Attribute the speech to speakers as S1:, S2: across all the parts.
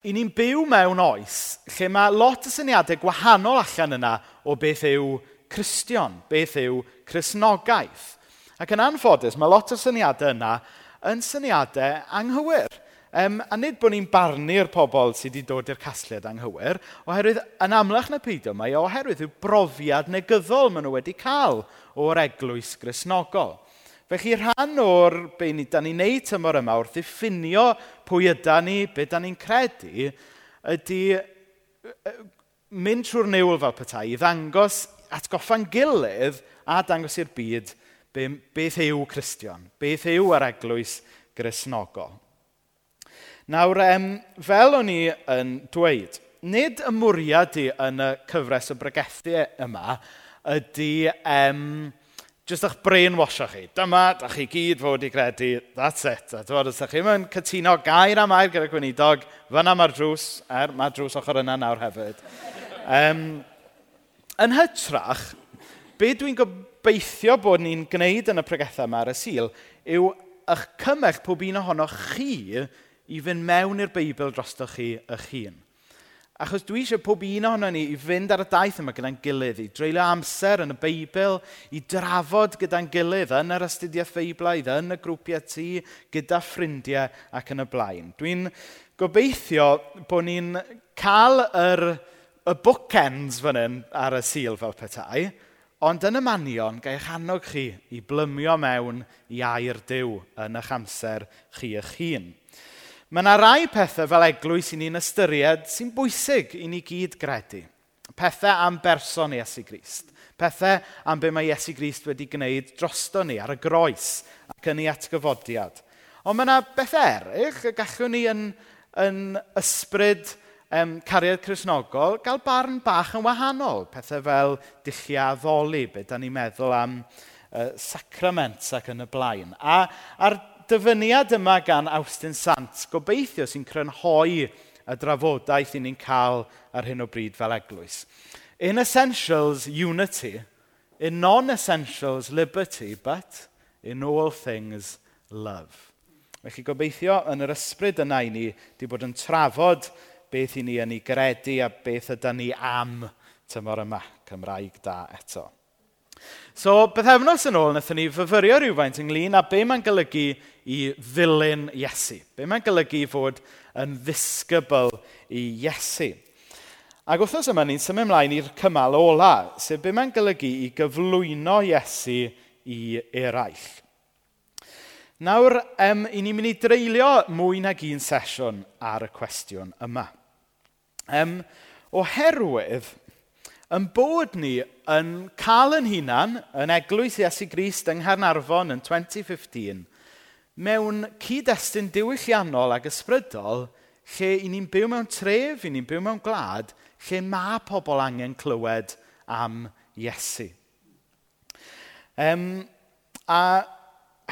S1: I ni'n byw mewn oes lle mae lot o syniadau gwahanol allan yna o beth yw Cristion, beth yw Cresnogaeth. Ac yn anffodus, mae lot o syniadau yna yn syniadau anghywir. Um, a nid bod ni'n barnu'r pobl sydd wedi dod i'r casgliad anghywir, oherwydd yn amlach na peidio mae, oherwydd yw brofiad negyddol maen nhw wedi cael o'r eglwys grisnogol. Felly rhan o'r be ni, da ni'n neud tymor yma wrth ddiffinio pwy yda ni, be da ni'n credu, ydy mynd trwy'r niwl fel petai i ddangos atgoffa'n gilydd a dangos i'r byd be, beth yw Cristion, beth yw yr eglwys grisnogol. Nawr, em, fel o'n i yn dweud, nid y mwriad i yn y cyfres o bregethu yma ydy em, jyst eich brainwasio chi. Dyma, da chi gyd fod i gredu, that's it. A dwi'n os ydych chi'n mynd cytuno gair am air gyda gweinidog, fyna mae'r drws, er, mae'r drws ochr yna nawr hefyd. Um, yn hytrach, be dwi'n gobeithio bod ni'n gwneud yn y pregethau yma ar y sil, yw eich cymell pob un ohonoch chi i fynd mewn i'r Beibl drostoch chi eich hun. Achos dwi eisiau pob un ohono ni i fynd ar y daith yma gyda'n gilydd, i dreulio amser yn y Beibl, i drafod gyda'n gilydd yn yr astudiaeth Beiblaidd, yn y grwpiau tu, gyda ffrindiau ac yn y blaen. Dwi'n gobeithio bod ni'n cael yr, y bookends fan hyn ar y sil fel petai, ond yn y manion, gael annog chi i blymio mewn i air diw yn eich amser chi eich hun. Mae yna rai pethau fel eglwys i ni'n ystyried sy'n bwysig i ni gyd gredu. Pethau am berson Iesu Grist. Pethau am be mae Iesu Grist wedi gwneud drosto ni ar y groes ac yn ei atgyfodiad. Ond mae yna bethau eraill y gallwn ni yn, yn ysbryd um, cariad chrysnogol gael barn bach yn wahanol. Pethau fel dullia addoli, beth da ni'n meddwl am uh, sacraments ac yn y blaen. A, a'r dyfyniad yma gan Austin Sant gobeithio sy'n crynhoi y drafodaeth i ni'n cael ar hyn o bryd fel eglwys. In essentials, unity. In non-essentials, liberty. But in all things, love. Felly gobeithio yn yr ysbryd yna i ni wedi bod yn trafod beth i ni yn ei gredu a beth ydy ni am tymor yma. Cymraeg da eto. So, beth efnos yn ôl, wnaethon ni fyfyrio rhywfaint ynglyn a be mae'n golygu i ddilyn Iesu. Be mae'n golygu fod yn ddisgybl i Iesu. Ac wrthnos yma, ni'n symud ymlaen i'r cymal ola, sef be mae'n golygu i gyflwyno Iesu i eraill. Nawr, em, i ni'n mynd i dreulio mwy nag un sesiwn ar y cwestiwn yma. Em, oherwydd, yn bod ni yn cael yn hunan yn eglwys Iesu Grist yng Nghaernarfon yn 2015 mewn cyd-destun diwylliannol ac ysbrydol lle i ni'n byw mewn tref, i ni'n byw mewn gwlad, lle mae pobl angen clywed am Iesu. Um, a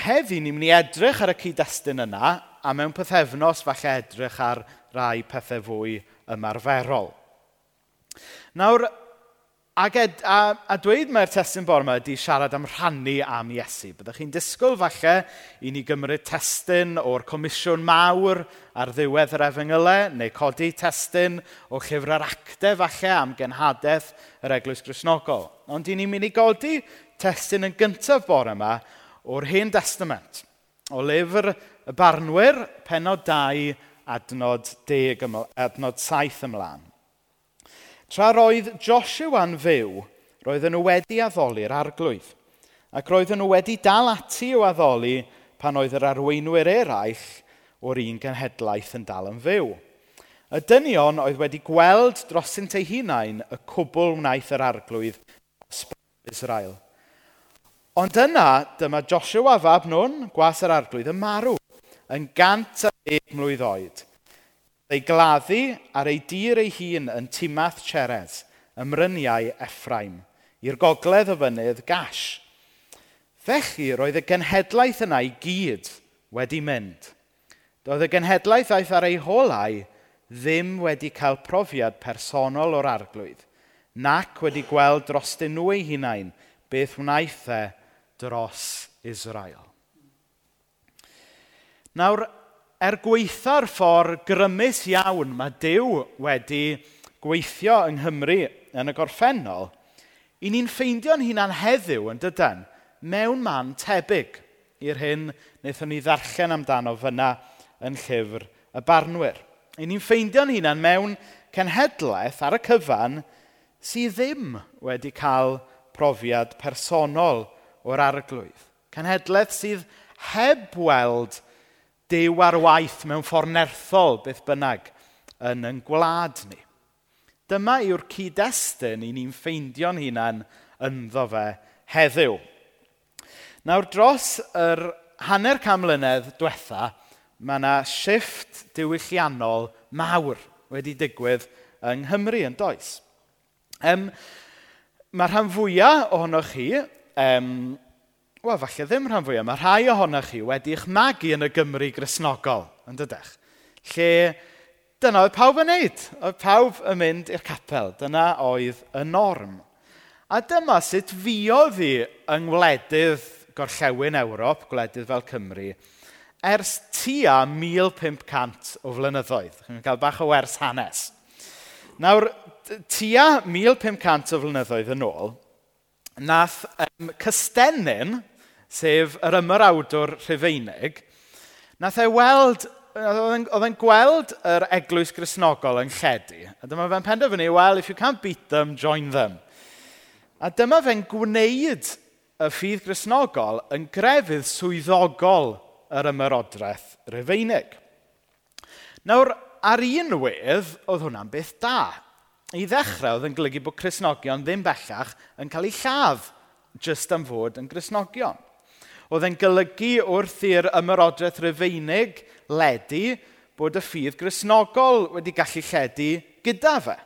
S1: heddi ni'n mynd i edrych ar y cyd-destun yna a mewn pethefnos falle edrych ar rai pethau fwy ymarferol. Nawr, Ac ed, a, a dweud mae'r testyn bor yma ydy siarad am rhannu am Iesu. Byddwch chi'n disgwyl falle i ni gymryd testyn o'r comisiwn mawr ar ddiwedd yr efengylau, neu codi testyn o llyfr yr actau falle am genhadaeth yr Eglwys Grisnogol. Ond i ni'n mynd i godi testyn yn gyntaf bor yma o'r Hen Testament, o lyfr y Barnwyr, penod 2, adnod 10, adnod 7 ymlaen. Tra roedd Joshua'n fyw, roedden nhw wedi addoli'r arglwydd. Ac roedden nhw wedi dal ati o addoli pan oedd yr arweinwyr eraill o'r un genhedlaeth yn dal yn fyw. Y dynion oedd wedi gweld drosynt ei hunain y cwbl wnaeth yr arglwydd Israel. Ond yna, dyma Joshua fab nhw'n, gwas yr arglwydd, yn marw, yn gant a ddeg mlwydd oed ei gladdu ar ei dir ei hun yn timath Tseres, ymryniau Effraim, i'r gogledd o fynydd Gash. Felly roedd y genhedlaeth yna i gyd wedi mynd. Doedd y genhedlaeth aeth ar ei holau ddim wedi cael profiad personol o'r arglwydd, nac wedi gweld drostyn nhw eu hunain beth wnaeth e dros Israel. Nawr, er gweitha'r ffordd grymus iawn mae Dyw wedi gweithio yng Nghymru yn y gorffennol, i ni'n ffeindio'n hunan heddiw yn dydyn mewn man tebyg i'r hyn wnaethon ni ddarllen amdano fyna yn llyfr y barnwyr. I ni'n ffeindio'n hunan mewn cenhedlaeth ar y cyfan sydd ddim wedi cael profiad personol o'r arglwydd. Cenhedlaeth sydd heb weld dew ar waith mewn ffordd nerthol beth bynnag yn yn gwlad ni. Dyma yw'r cyd-destun i ni'n ffeindio'n hunan ynddo fe heddiw. Nawr dros yr hanner cam mlynedd diwetha, mae yna shifft diwylliannol mawr wedi digwydd yng Nghymru yn does. Ehm, mae rhan fwyaf ohonoch chi, um, wel, falle ddim rhan fwyaf, mae rhai ohonoch chi wedi'ch magu yn y Gymru grisnogol, yn dydech. Lle dyna oedd pawb yn neud. Oedd pawb yn mynd i'r capel. Dyna oedd y norm. A dyma sut fiodd i yng ngwledydd gorllewin Ewrop, gwledydd fel Cymru, ers tua 1500 o flynyddoedd. Chi'n cael bach o wers hanes. Nawr, tua 1500 o flynyddoedd yn ôl, nath um, Cystennin, sef yr ymyrawdwr Rhyfeinig, nath e weld, oedd e'n gweld yr eglwys grisnogol yn lledu. A dyma fe'n penderfynu, well, if you can't beat them, join them. A dyma fe'n gwneud y ffydd grisnogol yn grefydd swyddogol yr ymyrodraeth Rhyfeinig. Nawr, ar un wedd, oedd hwnna'n beth da i ddechrau, oedd yn golygu bod Cresnogion ddim bellach yn cael eu lladd jyst am fod yn Cresnogion. Oedd yn golygu wrth i'r ymyrodraeth rufeinig ledu bod y ffydd grisnogol wedi gallu lledu gyda fe.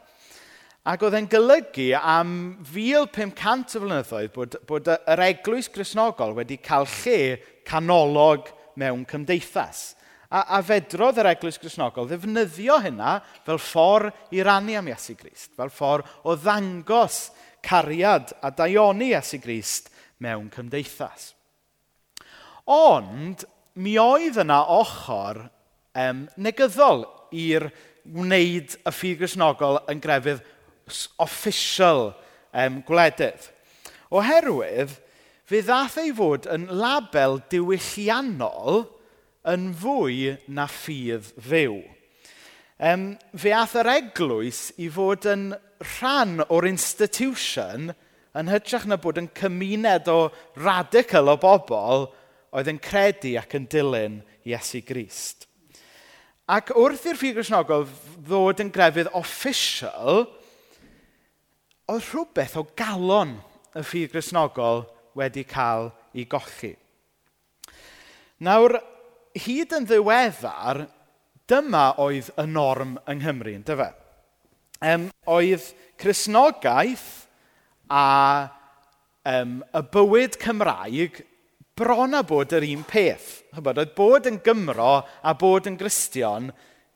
S1: Ac oedd e'n golygu am 1500 o flynyddoedd bod, bod yr eglwys grisnogol wedi cael lle canolog mewn cymdeithas a, a fedrodd yr eglwys Grisnogol ddefnyddio hynna fel ffordd i rannu am Iesu Grist, fel ffordd o ddangos cariad a daioni Iesu Grist mewn cymdeithas. Ond mi oedd yna ochr um, negyddol i'r wneud y ffydd grisnogol yn grefydd official um, gwledydd. Oherwydd, fe ddath ei fod yn label diwylliannol yn fwy na ffydd fyw. Um, fe ath yr eglwys i fod yn rhan o'r institution yn hytrach na bod yn cymuned o radical o bobl oedd yn credu ac yn dilyn Iesu Grist. Ac wrth i'r ffig Gristnogol ddod yn grefydd official, oedd rhywbeth o galon y ffydd Gristnogol wedi cael ei gochi. Nawr, hyd yn ddiweddar, dyma oedd y norm yng Nghymru, ynddo fe? Um, oedd Cresnogaeth a um, y bywyd Cymraeg bron a bod yr un peth. Chybod, oedd bod yn Gymro a bod yn Gristion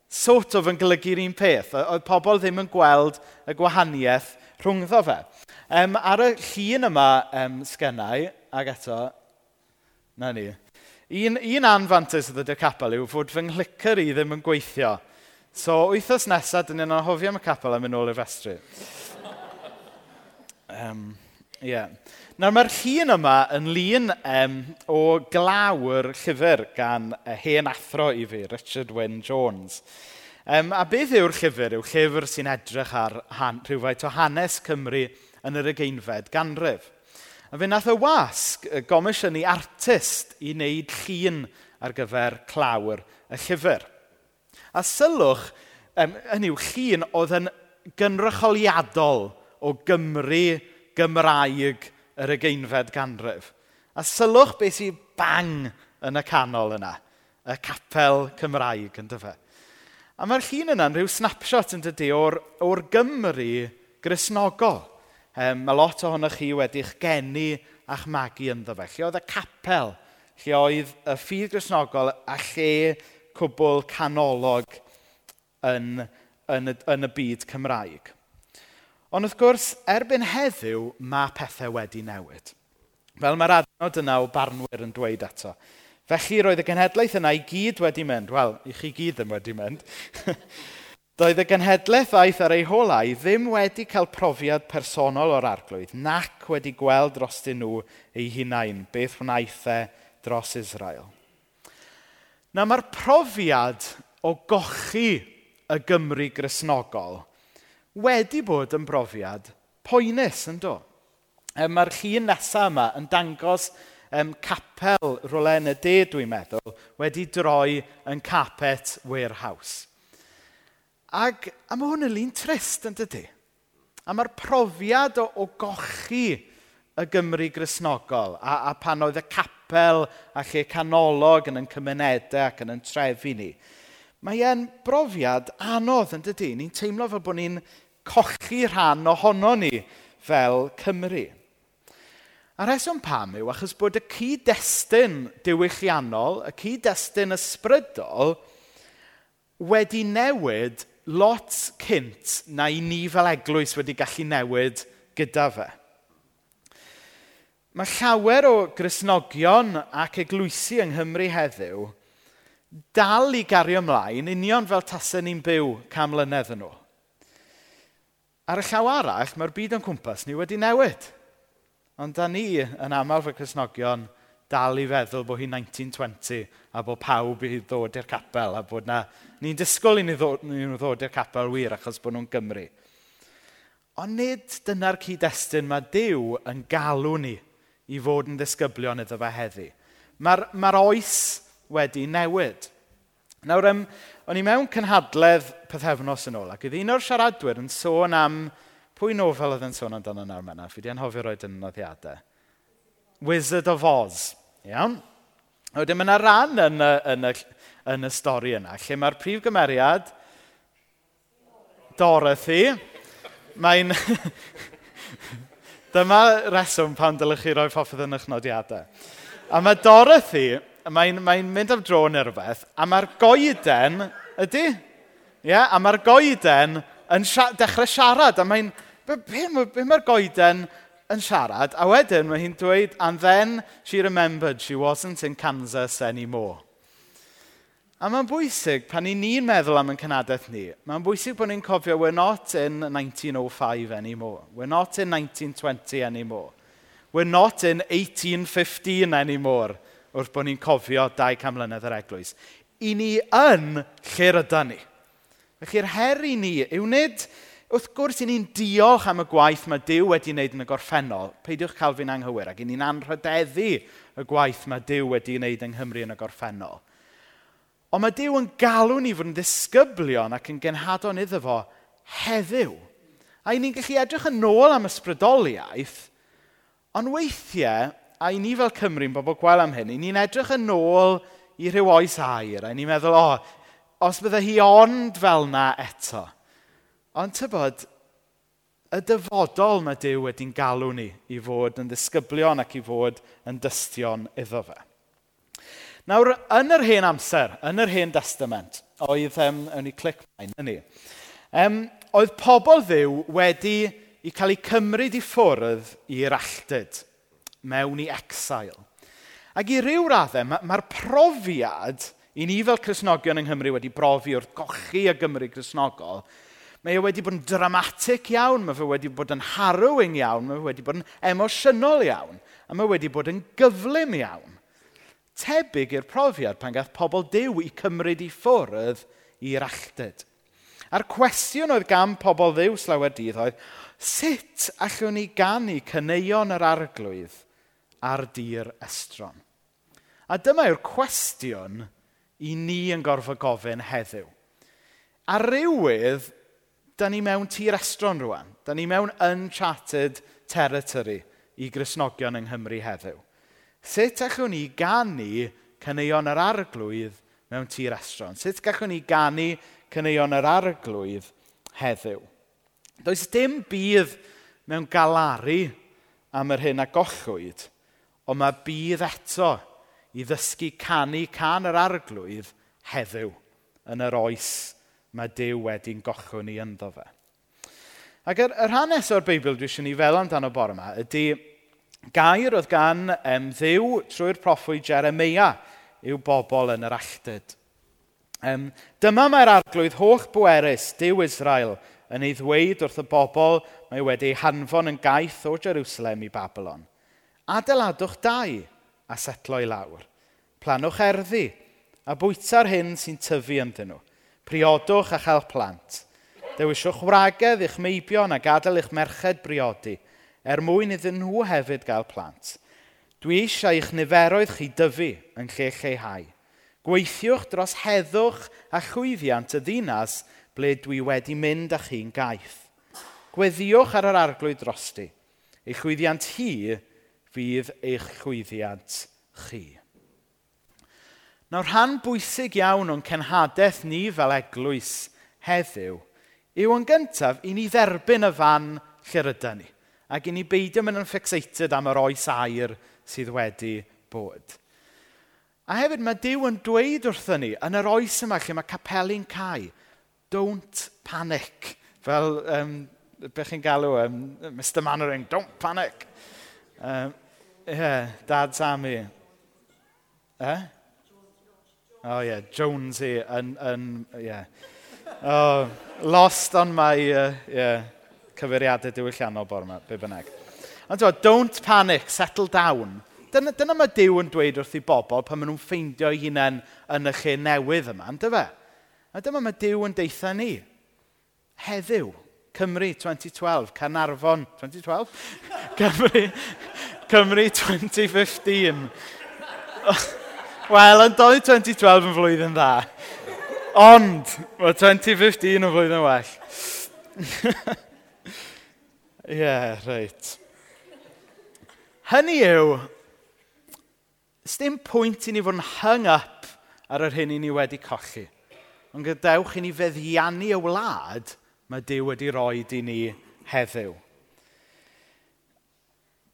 S1: sort of yn golygu'r un peth. Oedd pobl ddim yn gweld y gwahaniaeth rhwngddo fe. Um, ar y llun yma um, sgennau, ac eto, na ni, Un, un anfantais oedd y capel yw fod fy nghlicr i ddim yn gweithio. So, wythnos nesaf, dyn ni'n anhofio am y capel am yn ôl i'r festri. Um, yeah. Nawr mae'r llun yma yn lun um, o glawr llyfr gan y hen athro i fi, Richard Wynne Jones. Um, a beth yw'r llyfr? Yw llyfr sy'n edrych ar han, rhywfaint o hanes Cymru yn yr ugeinfed ganrif. A fe nath e y wasg gomisiynu artist i wneud llun ar gyfer clawr y llyfr. A sylwch, um, hynny yw, llun oedd yn gynrycholiadol o Gymru, Gymraeg yr ugeinfed ganrif. A sylwch beth sy'n bang yn y canol yna, y capel Cymraeg yn dyfa. A mae'r llun yna'n rhyw snapshot yn dydy o'r, or Gymru grisnogol um, mae lot ohonoch chi wedi'ch geni a'ch magu ynddo fe. Lle oedd y capel, lle oedd y ffydd grisnogol a lle cwbl canolog yn, yn, y, yn y byd Cymraeg. Ond wrth gwrs, erbyn heddiw, mae pethau wedi newid. Fel mae'r adnod yna o barnwyr yn dweud eto. Felly roedd y genhedlaeth yna i gyd wedi mynd, wel, i chi gyd ddim wedi mynd, Doedd y genhedlaeth aeth ar ei holau ddim wedi cael profiad personol o'r arglwydd, nac wedi gweld drostyn nhw eu hunain, beth wnaeth e dros Israel. Na mae'r profiad o gochi y Gymru grisnogol wedi bod yn brofiad poenus yn do. E, mae'r llun nesaf yma yn dangos um, capel rolen y de, dwi'n meddwl, wedi droi yn capet warehouse. Ac, a mae hwn yn lun trist yn dydy. A mae'r profiad o, o gochi y Gymru grisnogol a, a pan oedd y capel a lle canolog yn yn cymunedau ac yn yn trefi ni. Mae e'n brofiad anodd yn dydy. Ni'n teimlo fel bod ni'n cochi rhan ohono ni fel Cymru. A reswm pam yw achos bod y cyd-destun diwylliannol, y cyd-destun ysbrydol, wedi newid lot cynt na i ni fel eglwys wedi gallu newid gyda fe. Mae llawer o grisnogion ac eglwysi yng Nghymru heddiw dal i gario ymlaen union fel tasau ni'n byw cam mlynedd yn ôl. Ar y llaw arall, mae'r byd yn cwmpas ni wedi newid. Ond da ni yn aml fy Cresnogion dal i feddwl bod hi 1920 a bod pawb i ddod i'r capel a bod na ni'n disgwyl i ni ddod i'r capel wir achos bod nhw'n Gymru. Ond nid dyna'r cyd-destun mae Dyw yn galw ni i fod yn ddisgyblion iddo fe heddi. Mae'r ma, oes wedi newid. Nawr, um, o'n i mewn cynhadledd pethefnos yn ôl, ac ydy un o'r siaradwyr yn sôn am pwy nofel oedd yn sôn amdano nawr mena, fi di anhofio roed yn noddiadau. Wizard of Oz. Iawn? Wedyn mae yna ran yn y, yn y yn y stori yna. Lle mae'r prif gymeriad, Dorothy, mae'n... Dyma reswm pan dylech chi roi phoffydd yn eich nodiadau. A mae Dorothy, mae'n mae mynd am dro neu rhywbeth, a mae'r goeden, ydy? Ie, yeah, a mae'r goeden yn sia dechrau siarad, a mae'n... Be, be, be mae'r goeden yn siarad, a wedyn mae hi'n dweud, and then she remembered she wasn't in Kansas anymore. A mae'n bwysig, pan i ni'n meddwl am yn cynadaeth ni, mae'n bwysig bod ni'n cofio, we're not in 1905 anymore. We're not in 1920 anymore. We're not in 1815 anymore, wrth bod ni'n cofio 200 mlynedd yr eglwys. I ni yn lle rydyn ni. Felly'r her i ni yw nid, wrth gwrs, i ni'n diolch am y gwaith mae Dyw wedi wneud yn y gorffennol. Peidiwch cael fi'n anghywir, ac i ni'n anrhydeddu y gwaith mae Dyw wedi wneud yng Nghymru yn y gorffennol. Ond mae Dyw yn galw ni fod yn ddisgyblion ac yn genhadon iddo fo heddiw. A i ni'n gallu edrych yn ôl am ysbrydoliaeth, ond weithiau, a i ni fel Cymru'n bobl gweld am hyn, i ni'n edrych yn ôl i rhyw oes air, a ni'n meddwl, o, oh, os bydde hi ond fel na eto. Ond tybod, y dyfodol mae Dyw wedi'n galw ni i fod yn ddisgyblion ac i fod yn dystion iddo fe. Nawr, yn yr hen amser, yn yr hen testament, oedd, um, yn ni clic mae'n yn ni, um, oedd pobl ddiw wedi i cael eu cymryd i ffwrdd i'r alltyd, mewn i exile. Ac i ryw raddau, mae'r ma profiad i ni fel Cresnogion yng Nghymru wedi brofi wrth gochi y Gymru Cresnogol, mae e wedi bod yn dramatic iawn, mae fe wedi bod yn harrowing iawn, mae fe wedi bod yn emosiynol iawn, a mae e wedi bod yn gyflym iawn tebyg i'r profiad pan gath pobl dew i cymryd i ffwrdd i'r alltyd. A'r cwestiwn oedd gan pobl ddew slawer dydd oedd, sut allwn ni gannu cyneuon yr arglwydd ar dir estron? A dyma yw'r cwestiwn i ni yn gorfod gofyn heddiw. A rywydd, da ni mewn tir estron rwan. Da ni mewn uncharted territory i grisnogion yng Nghymru heddiw. Sut allwn ni gannu caneuon yr arglwydd mewn tir estron? Sut gallwn ni gannu caneuon yr arglwydd heddiw? Does dim bydd mewn galaru am yr hyn a gollwyd, ond mae bydd eto i ddysgu canu can yr arglwydd heddiw yn yr oes mae Dyw wedi'n gochwn ni ynddo fe. Ac yr, yr hanes o'r Beibl dwi eisiau ni fel amdano bore yma ydy gair oedd gan um, ddiw trwy'r proffwyd Jeremia yw bobl yn yr alltyd. Um, dyma mae'r arglwydd holl bwerus, Dyw Israel, yn ei ddweud wrth y bobl mae wedi'i hanfon yn gaeth o Jerusalem i Babylon. Adeiladwch dau a setlo i lawr. Planwch erddi a bwyta'r hyn sy'n tyfu ynddyn nhw. Priodwch a chael plant. Dewisiwch wragedd i'ch meibion a gadael eich merched briodi – er mwyn iddyn nhw hefyd gael plant. Dwi eisiau eich niferoedd chi dyfu yn lle lleihau. Gweithiwch dros heddwch a chwyddiant y ddinas ble dwi wedi mynd â chi'n gaeth. Gweddiwch ar yr arglwydd drosti. Eich chwyddiant hi fydd eich chwyddiant chi. Nawr rhan bwysig iawn o'n cenhadaeth ni fel eglwys heddiw yw yn gyntaf i ni dderbyn y fan lle rydyn ni ac i ni beidio mynd yn fixated am yr oes air sydd wedi bod. A hefyd mae Dyw yn dweud wrthyn ni, yn yr oes yma lle mae capelu'n cael, don't panic, fel um, beth chi'n galw, um, Mr Mannering, don't panic. Um, yeah, Dad Sammy. Eh? Oh yeah, Jonesy yn, yn yeah. Oh, lost on my, uh, yeah cyfeiriadau diwylliannol bore yma, be bynnag. Ond dwi, don't panic, settle down. Dyna, dyna mae Dyw yn dweud wrth i bobl pan maen nhw'n ffeindio eu hunain yn y lle newydd yma, ynddo fe? A dyma mae Dyw yn deitha ni. Heddiw, Cymru 2012, Canarfon 2012? Cymru, Cymru 2015. Wel, yn dod 2012 yn flwyddyn dda. Ond, mae 2015 yn flwyddyn well. Ie, yeah, reit. Hynny yw, sdim pwynt i ni fod yn hung up ar yr hyn i ni wedi colli. Ond gadewch i ni feddiannu y wlad mae Dyw wedi roi i ni heddiw.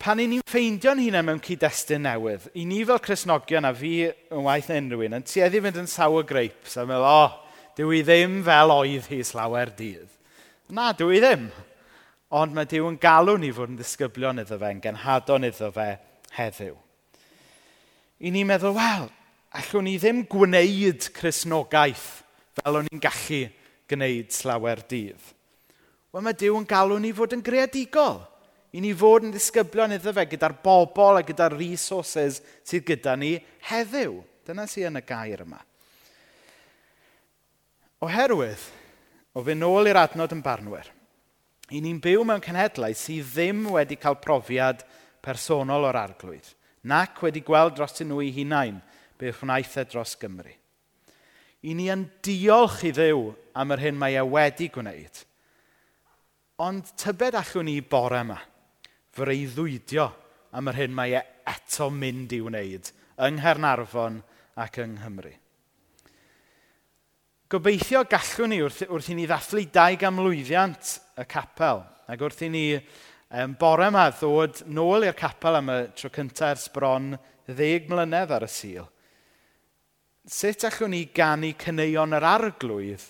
S1: Pan i ni'n ffeindio'n hunain mewn cyd-destun newydd, i ni fel Cresnogion a fi yn waith na unrhyw un, yn tueddu fynd yn sawl greips a meddwl, o, oh, dyw i ddim fel oedd hi slawer dydd. Na, dyw i ddim ond mae Dyw yn galw ni fod yn ddisgyblion iddo fe, yn genhadon iddo fe heddiw. I ni'n meddwl, wel, allwn ni ddim gwneud chrysnogaeth fel o'n i'n gallu gwneud slawer dydd. Wel, mae Dyw yn galw ni fod yn greadigol. I ni fod yn ddisgyblion iddo fe gyda'r bobl a gyda'r resources sydd gyda ni heddiw. Dyna sydd yn y gair yma. Oherwydd, o fe nôl i'r adnod yn barnwyr – i ni'n byw mewn cenhedlau sydd ddim wedi cael profiad personol o'r arglwydd, nac wedi gweld dros nhw eu hunain beth wnaeth e dros Gymru. I ni yn diolch i ddew am yr hyn mae e wedi gwneud. Ond tybed allwn ni bore yma, freuddwydio am yr hyn mae e eto mynd i wneud yng Nghernarfon ac yng Nghymru. Gobeithio gallwn ni wrth, wrth i ni ddathlu dau gamlwyddiant y capel. Ac wrth i ni um, bore yma ddod nôl i'r capel am y tro cyntaf ers bron ddeg mlynedd ar y sil, sut allwn ni gannu cyneuon yr arglwydd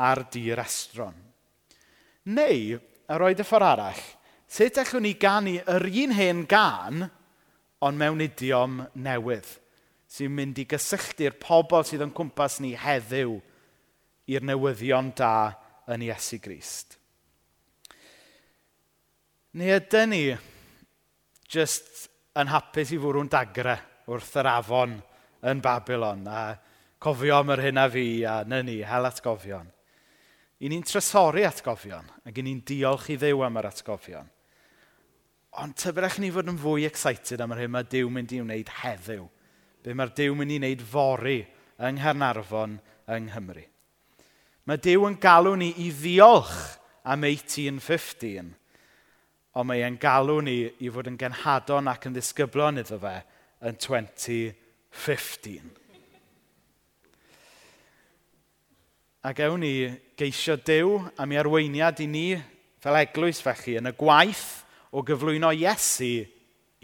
S1: ar dir estron? Neu, a roed y ffordd arall, sut allwn ni gannu yr un hen gan, ond mewn idiom newydd, sy'n mynd i gysylltu'r pobl sydd yn cwmpas ni heddiw i'r newyddion da yn Iesu Grist. Neu ydy ni just yn hapus i fwrw'n dagre wrth yr afon yn Babylon a cofio am yr hyn a fi a na ni, hel atgofion. I ni'n trysori atgofion ac i ni'n diolch i ddew am yr atgofion. Ond tybrech ni fod yn fwy excited am yr hyn mae Dyw mynd i wneud heddiw. Be mae'r Dyw mynd i wneud fori yng Nghernarfon yng Nghymru. Mae Dyw yn galw ni i ddiolch am 1815 ond mae e'n galw ni i fod yn genhadon ac yn ddisgyblon iddo fe yn 2015. Ac ewn ni geisio Dyw am ei arweiniad i ni fel eglwys felly yn y gwaith o gyflwyno Iesu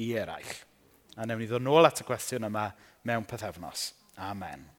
S1: i eraill. A newn ni ddod nôl at y cwestiwn yma mewn pethefnos. Amen.